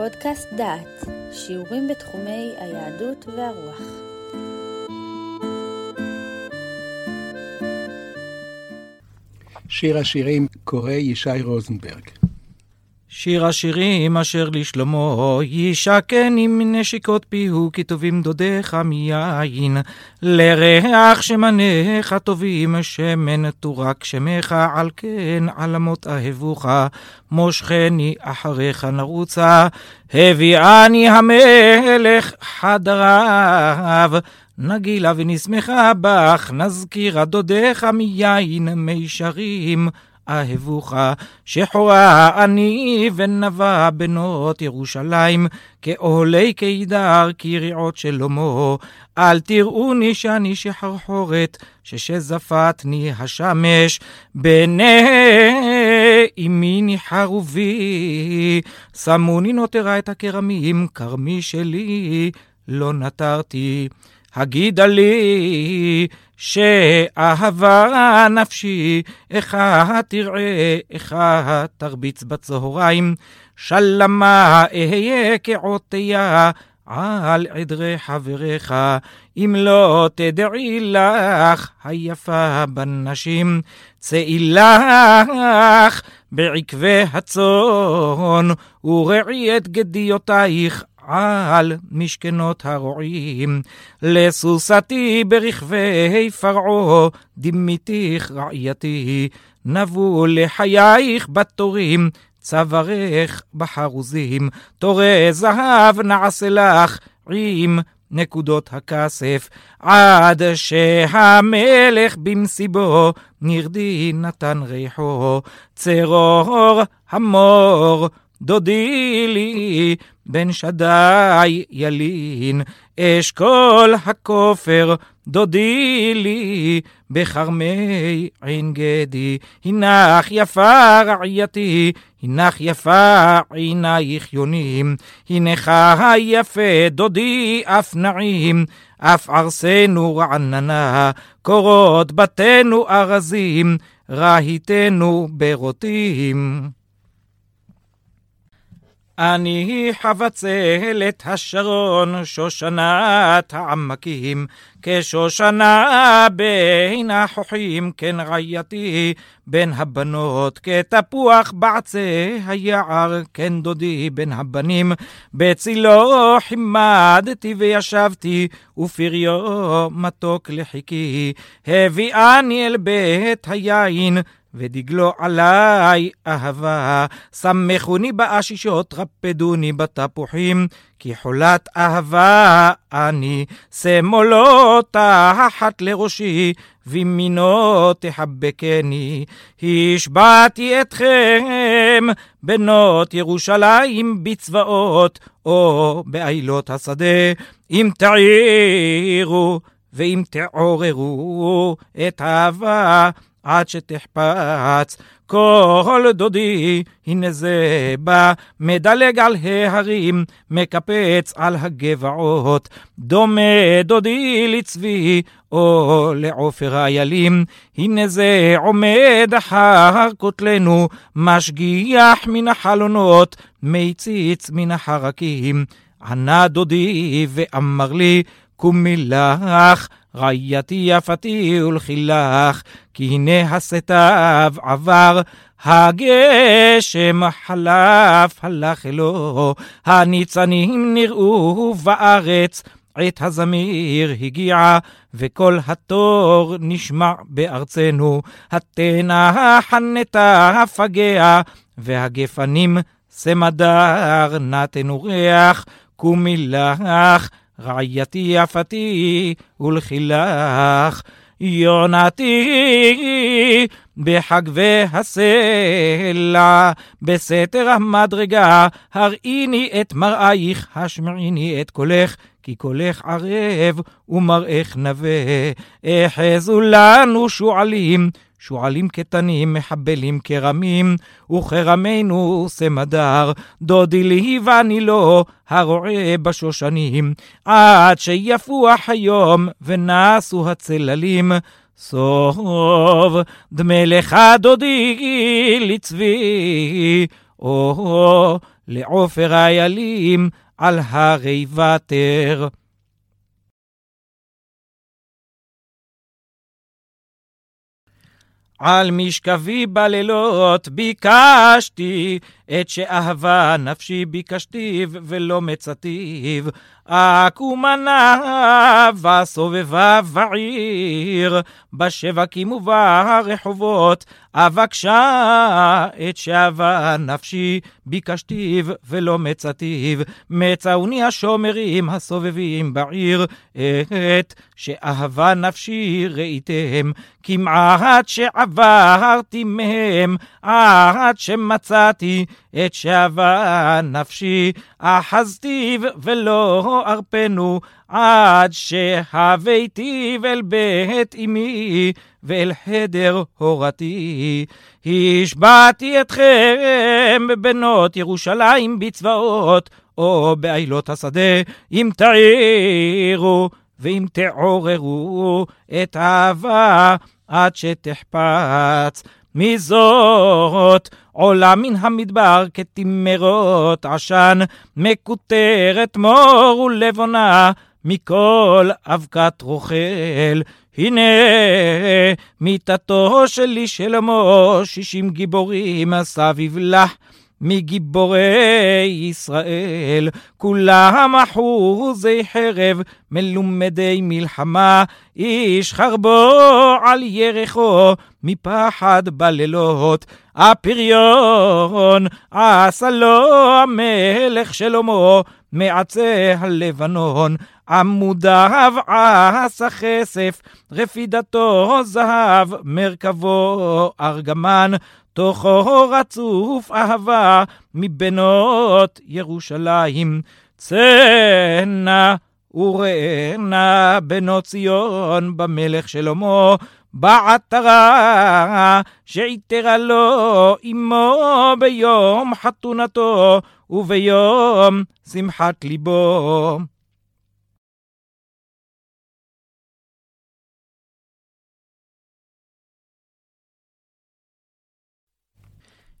פודקאסט דעת, שיעורים בתחומי היהדות והרוח. שיר השירים קורא ישי רוזנברג. שיר השירים אשר לשלמה ישכן עם נשיקות פיהו כי טובים דודיך מיין. לריח שמניך טובים שמן תורק שמך על כן עלמות אהבוך. מושכני אחריך נרוצה הביאני המלך חדריו. נגילה ונשמחה בך, נזכירה דודיך מיין מישרים. אהבוך, שחורה אני ונבה בנות ירושלים, כאוהלי קידר כיריעות שלמה. אל תראוני שאני שחרחורת, ששזפתני השמש, בני אמי חרובי. שמוני נותרה את הכרמים, כרמי שלי לא נטרתי. הגידה לי שאהבה נפשי, איך תראה, איך תרביץ בצהריים, שלמה אהיה כעוטיה על עדרי חבריך, אם לא תדעי לך היפה בנשים, צאי לך בעקבי הצאן, וראי את גדיותייך על משכנות הרועים, לסוסתי ברכבי פרעה, דמיתיך רעייתי, נבו לחייך בתורים, צווארך בחרוזים, תורי זהב נעשה לך עם נקודות הכסף, עד שהמלך במסיבו, נרדי נתן ריחו, צרור המור, דודי לי, בן שדי ילין, אשכול הכופר, דודי לי, בכרמי עין גדי. הנך יפה רעייתי, הנך יפה עינייך יונים, הנך היפה דודי אף נעים, אף ארסנו רעננה, קורות בתינו ארזים, רהיתנו ברוטים. אני חבצלת השרון, שושנת העמקים, כשושנה בין החוחים, כן רעייתי בין הבנות, כתפוח בעצי היער, כן דודי בין הבנים, בצילו חימדתי וישבתי, ופריו מתוק לחיקי, הביאני אל בית היין, ודגלו עלי אהבה, שמחוני באשישות, רפדוני בתפוחים, כי חולת אהבה אני, שמאלו תחת לראשי, וימינו תחבקני. השבעתי אתכם, בנות ירושלים בצבאות, או בעילות השדה, אם תעירו ואם תעוררו את האהבה. עד שתחפץ. כל דודי, הנה זה בא, מדלג על ההרים, מקפץ על הגבעות, דומה דודי לצבי, או לעופר איילים, הנה זה עומד אחר כותלנו, משגיח מן החלונות, מציץ מן החרקים. ענה דודי ואמר לי, קומי לך, רעייתי יפתי ולחילך, כי הנה הסתיו עבר, הגשם חלף, הלך אלו, הניצנים נראו בארץ, עת הזמיר הגיע, וקול התור נשמע בארצנו, התנא חנתה פגע, והגפנים סמדר נתנו ריח, קומי לך, רעייתי יפתי ולחילך, יונתי בחגבי הסלע, בסתר המדרגה, הראיני את מראייך, השמעיני את קולך, כי קולך ערב ומראך נווה. אחזו לנו שועלים, שועלים קטנים, מחבלים כרמים, וכרמנו סמדר, דודי לי ואני לו, הרועה בשושנים, עד שיפוח היום ונסו הצללים. סוב דמי לך דודי לצבי, או לעופר איילים על הרי ותר. על משכבי בלילות ביקשתי את שאהבה נפשי ביקשתיו ולא מצאתיו. עקומנה וסובבה בעיר, בשווקים וברחובות, אבקשה את שאהבה נפשי ביקשתיו ולא מצאתיו. מצאוני השומרים הסובבים בעיר, את שאהבה נפשי ראיתם, כמעט שעברתי מהם, עד שמצאתי את שאהבה נפשי, אחזתיו ולא ארפנו, עד שהבאתיו אל בית אמי, ואל חדר הורתי. השבעתי אתכם בנות ירושלים בצבאות, או בעילות השדה, אם תעירו ואם תעוררו את האהבה עד שתחפץ. מזאת עולה מן המדבר כתמרות עשן, מקוטרת מור ולבונה מכל אבקת רוכל. הנה מיתתו שלי שלמה, שישים גיבורים סביב לך. מגיבורי ישראל, כולם אחוזי חרב, מלומדי מלחמה, איש חרבו על ירחו, מפחד בלילות. הפריון עשה לו המלך שלמה, מעצי הלבנון, עמודיו עשה כסף, רפידתו זהב, מרכבו ארגמן, תוכו רצוף אהבה מבנות ירושלים. צאנה וראנה בנות ציון במלך שלמה, בעטרה שעיטרה לו אמו ביום חתונתו וביום שמחת ליבו.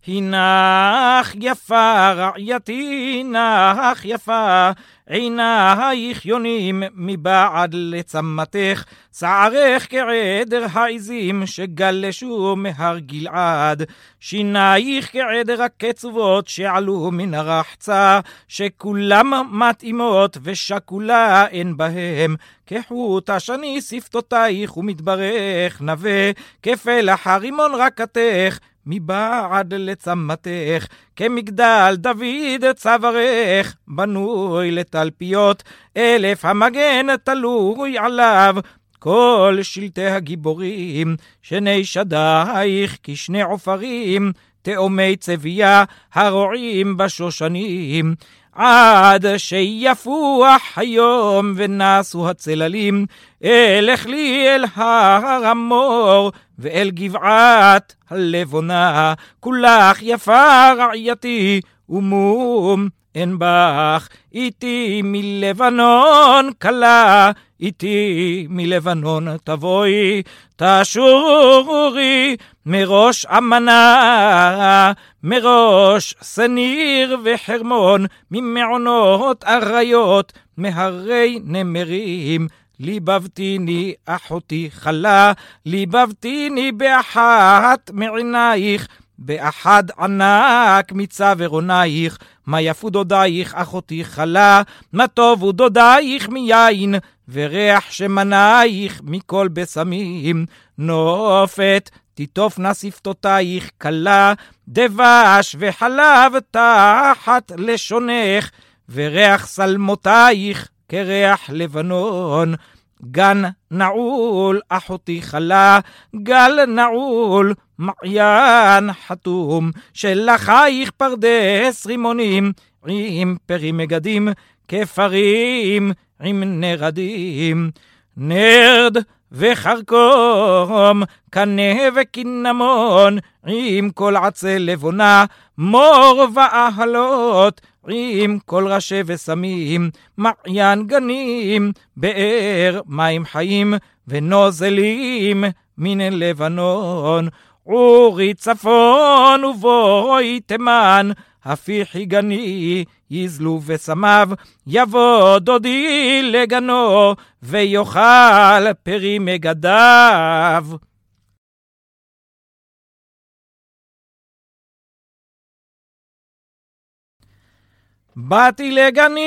הנך יפה רעייתי, נך יפה, עינייך יונים מבעד לצמתך, שערך כעדר העזים שגלשו מהר גלעד, שינייך כעדר הקצובות שעלו מן הרחצה, שכולם מתאימות ושכולה אין בהם, כחוט השני שפתותייך ומדברך נווה, כפלח הרימון רקתך, מבעד לצמתך, כמגדל דוד צווארך, בנוי לתלפיות, אלף המגן תלוי עליו. כל שלטי הגיבורים, שני שדייך כשני עופרים, תאומי צבייה הרועים בשושנים. עד שיפוח היום ונסו הצללים, אלך לי אל הר המור ואל גבעת הלבונה, כולך יפה רעייתי ומום אין בך, איתי מלבנון כלה, איתי מלבנון תבואי, תשורי מראש אמנה, מראש שניר וחרמון, ממעונות אריות, מהרי נמרים. ליבבתיני אחותי חלה, ליבבתיני באחת מעינייך, באחד ענק מצווארונייך, מה יפו דודייך אחותי חלה, מה טובו דודייך מיין, וריח שמנייך מכל בשמים. נופת תיטופנה שפתותייך כלה, דבש וחלב תחת לשונך, וריח שלמותייך כריח לבנון. גן נעול, אחותי חלה, גל נעול, מעיין חתום, שלחייך פרדס רימונים, עם פרי מגדים, כפרים עם נרדים. נרד וחרקום, קנה וקינמון, עם כל עצי לבונה, מור ואהלות, עם כל ראשי ושמים, מעיין גנים, באר מים חיים, ונוזלים מן לבנון. עורי צפון ובואי תימן, הפיחי גני, יזלו וסמיו, יבוא דודי לגנו, ויאכל פרי מגדיו. באתי לגני,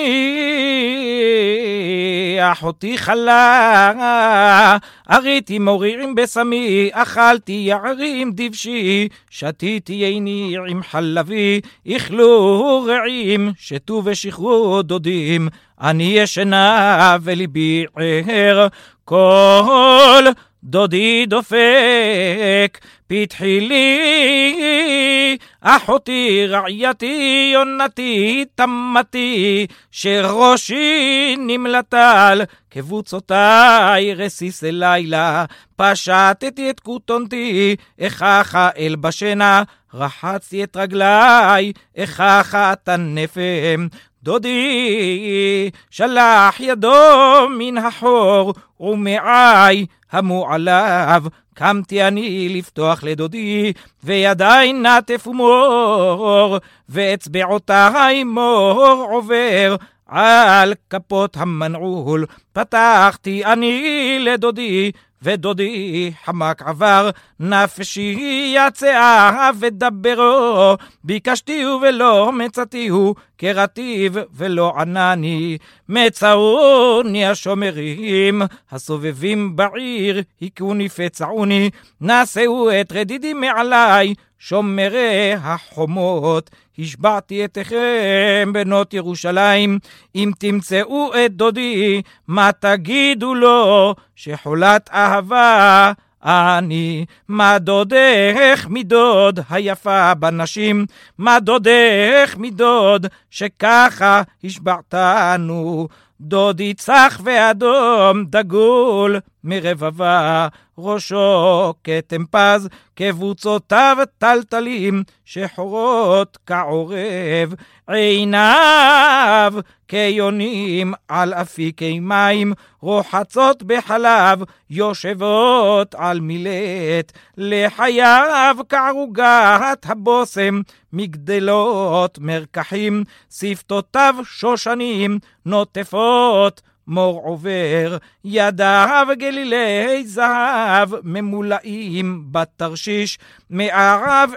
אחותי חלה, אריתי מורירים בסמי, אכלתי יערים דבשי, שתיתי עיני עם חלבי, איכלו רעים, שתו ושחרו דודים, אני ישנה וליבי ער, כל דודי דופק, פתחי לי, אחותי, רעייתי, יונתי, תמתי, שראשי נמלטל, קבוצותיי רסיס לילה, פשטתי את כותונתי, איככה אל בשינה, רחצתי את רגליי, איככה תנפם, דודי שלח ידו מן החור, ומעי המו עליו. קמתי אני לפתוח לדודי, וידיי נטף ומור, ואצבעותיי מור עובר. על כפות המנעול פתחתי אני לדודי, ודודי חמק עבר, נפשי יצאה ודברו, ביקשתיהו ולא מצאתיהו, קראתיו ולא ענני. מצאוני השומרים, הסובבים בעיר, הכוני פצעוני, נשאו את רדידי מעלי, שומרי החומות. השבעתי אתכם, בנות ירושלים, אם תמצאו את דודי, מה תגידו לו, שחולת אהבה אני, מה דודך מדוד היפה בנשים, מה דודך מדוד שככה השבעתנו. דודי צח ואדום דגול מרבבה, ראשו כתם פז, קבוצותיו טלטלים, שחורות כעורב, עיניו כיונים על אפיקי מים, רוחצות בחלב, יושבות על מילט, לחייו כערוגת הבושם, מגדלות מרקחים, שפתותיו שושנים, נוטפות מור עובר, ידיו גלילי זהב ממולאים בתרשיש, מערב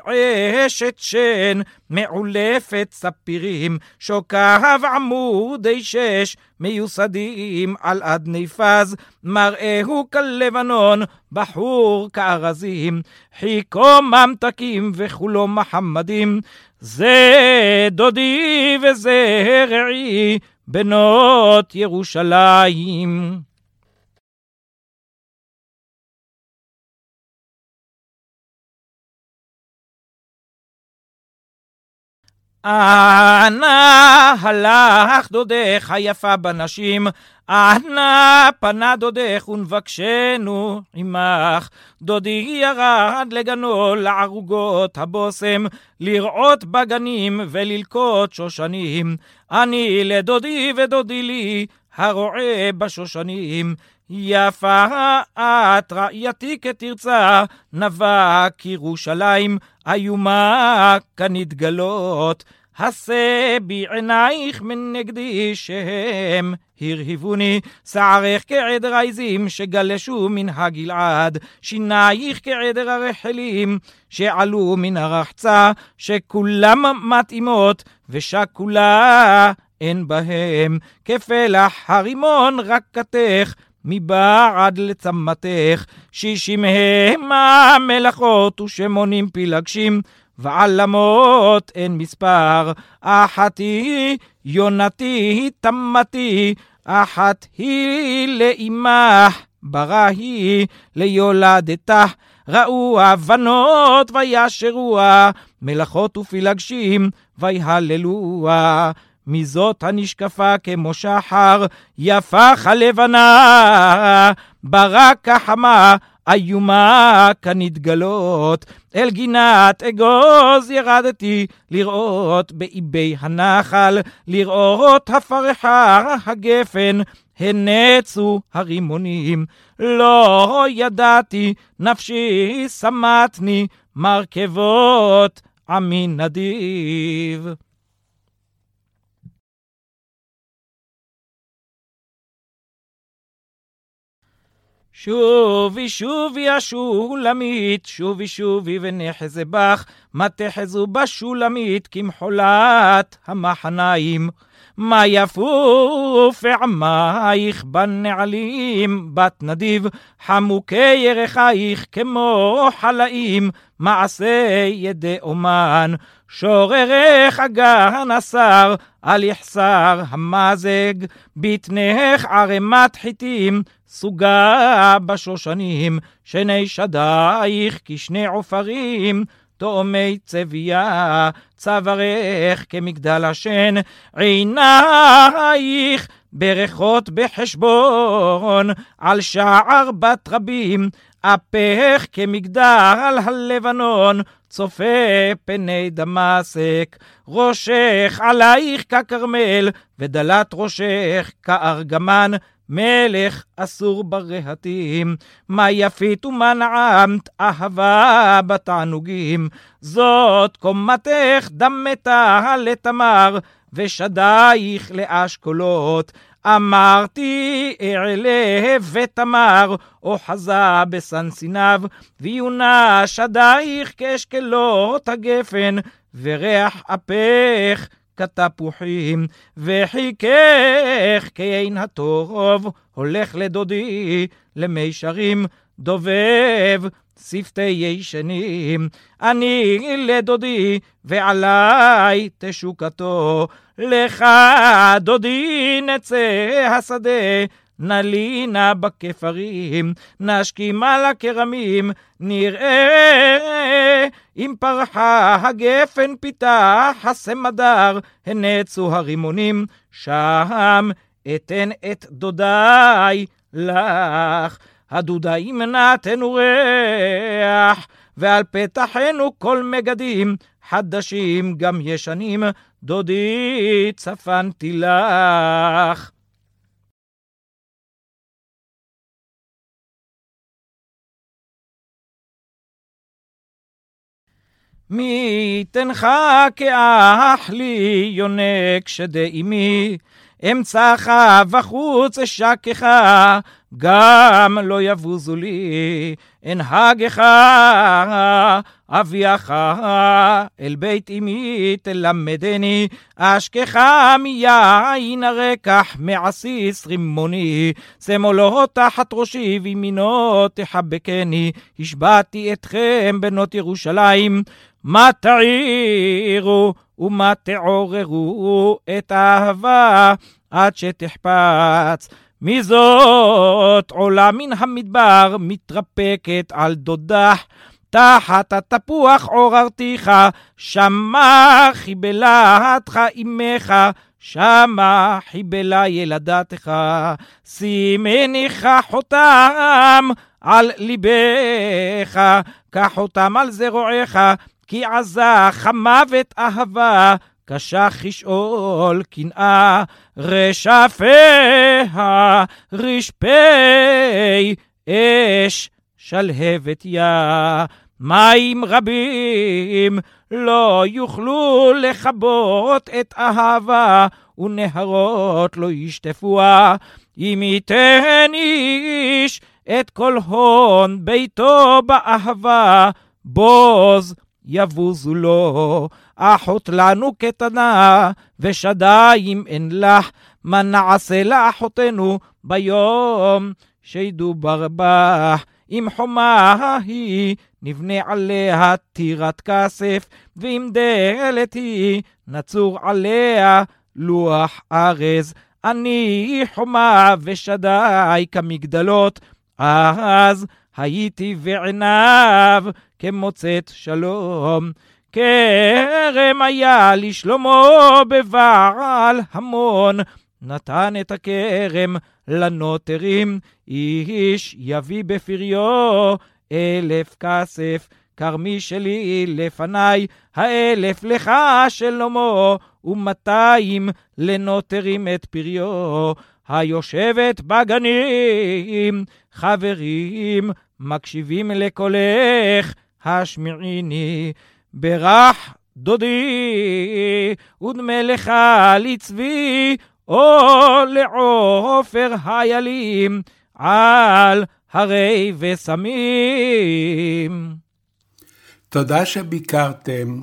אשת שן, מעולפת ספירים, שוקיו עמודי שש, מיוסדים על אדני פז, מראהו כלבנון, בחור כארזים, חיכו ממתקים וכולו מחמדים, זה דודי וזה רעי, בנות ירושלים. אנה הלך דודך היפה בנשים, אנה פנה דודך ונבקשנו עמך. דודי ירד לגנו לערוגות הבושם, לראות בגנים וללקוט שושנים. אני לדודי ודודי לי, הרועה בשושנים. יפה את רעייתי כתרצה, נבק ירושלים, איומה כנתגלות. הסה בעינייך מנגדי שהם הרהיבוני, שערך כעדר העזים שגלשו מן הגלעד, שינייך כעדר הרחלים שעלו מן הרחצה, שכולם מתאימות ושכולה אין בהם, כפלח הרימון רקתך, מבעד לצמתך, שישים הם המלאכות ושמונים פילגשים, ועלמות אין מספר, אחת היא יונתי תמתי, אחת היא לאמך, ברא היא ליולדתך. ראו הבנות וישרוה, מלאכות ופילגשים ויהללוה. מזאת הנשקפה כמו שחר, יפה כלבנה, ברק החמה, איומה כנתגלות. אל גינת אגוז ירדתי, לראות באיבי הנחל, לראות הפרחה הגפן, הנצו הרימונים. לא ידעתי, נפשי סמטני, מרכבות עמי נדיב. שובי שובי השולמית, שובי שובי ונחזה בך, מה תחזו בשולמית כמחולת המחניים. מה יפוף עמייך בנעלים, בת נדיב, חמוקי ירחייך כמו חלאים, מעשה ידי אומן. שוררך אגן השר, על יחסר המזג, בטנך ערמת חיטים, סוגה בשושנים, שני שדייך כשני עופרים, תאומי צביה, צווארך כמגדל השן, עינייך ברכות בחשבון, על שער בת רבים, אפך כמגדל הלבנון, צופה פני דמשק, ראשך עלייך ככרמל, ודלת ראשך כארגמן, מלך אסור ברהטים, מה יפית ומה נעמת, אהבה בתענוגים. זאת קומתך דמתה לתמר, ושדייך לאשכולות. אמרתי אעלה ותמר, אוחזה בסנסיניו, ויונה שדייך כאשכלות הגפן, וריח אפך כתפוחים, וחיכך כעין הטוב, הולך לדודי, למישרים, דובב, שפתי ישנים. אני לדודי, ועלי תשוקתו. לך, דודי, נצא השדה. נלינה בכפרים, נשכים על הכרמים, נראה אם פרחה הגפן פיתח הסמדר, הנצו הרימונים, שם אתן את דודי לך. הדודאים נעתנו ריח, ועל פתחנו כל מגדים, חדשים גם ישנים, דודי צפנתי לך. מי יתנך כאח לי יונק שדאימי, אמצעך וחוץ אשקך, גם לא יבוזו לי, אנהגך אביאך אל בית אמי תלמדני, אשכך מיין הרקח מעסיס רימוני, שמאלו תחת ראשי וימינו תחבקני, השבעתי אתכם בנות ירושלים, מה תעירו ומה תעוררו את האהבה עד שתחפץ. מזאת עולה מן המדבר, מתרפקת על דודח. תחת התפוח עוררתיך, שמה חיבלתך אמך, שמה חיבלה ילדתך. שימניך חותם על ליבך, כחותם על זרועך, כי עזה חמוות אהבה, קשה כשאול קנאה, רשפיה רשפי אש שלהבת יה. מים רבים לא יוכלו לכבות את אהבה, ונהרות לא ישטפוה. אם ייתן איש את כל הון ביתו באהבה, בוז יבוזו לו. אחות לנו קטנה, ושדיים אין לך, מה נעשה לאחותנו ביום שידובר בך. אם חומה היא, נבנה עליה טירת כסף, ואם דלת היא, נצור עליה לוח ארז. אני חומה ושדי כמגדלות, אז הייתי בעיניו כמוצאת שלום. כרם היה לשלמה בבעל המון, נתן את הכרם לנוטרים, איש יביא בפריו אלף כסף. כרמי שלי לפניי, האלף לך שלמה, ומאתיים לנוטרים את פריו. היושבת בגנים, חברים, מקשיבים לקולך, השמיעיני. ברך דודי, ודמה לך לצבי, או לעופר היילים, על הרי ושמים. תודה שביקרתם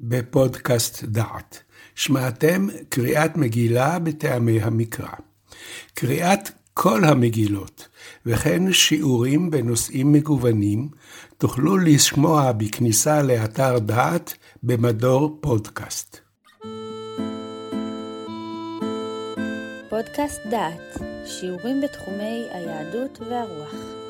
בפודקאסט דעת. שמעתם קריאת מגילה בטעמי המקרא. קריאת כל המגילות, וכן שיעורים בנושאים מגוונים, תוכלו לשמוע בכניסה לאתר דעת במדור פודקאסט. פודקאסט דעת, שיעורים בתחומי היהדות והרוח.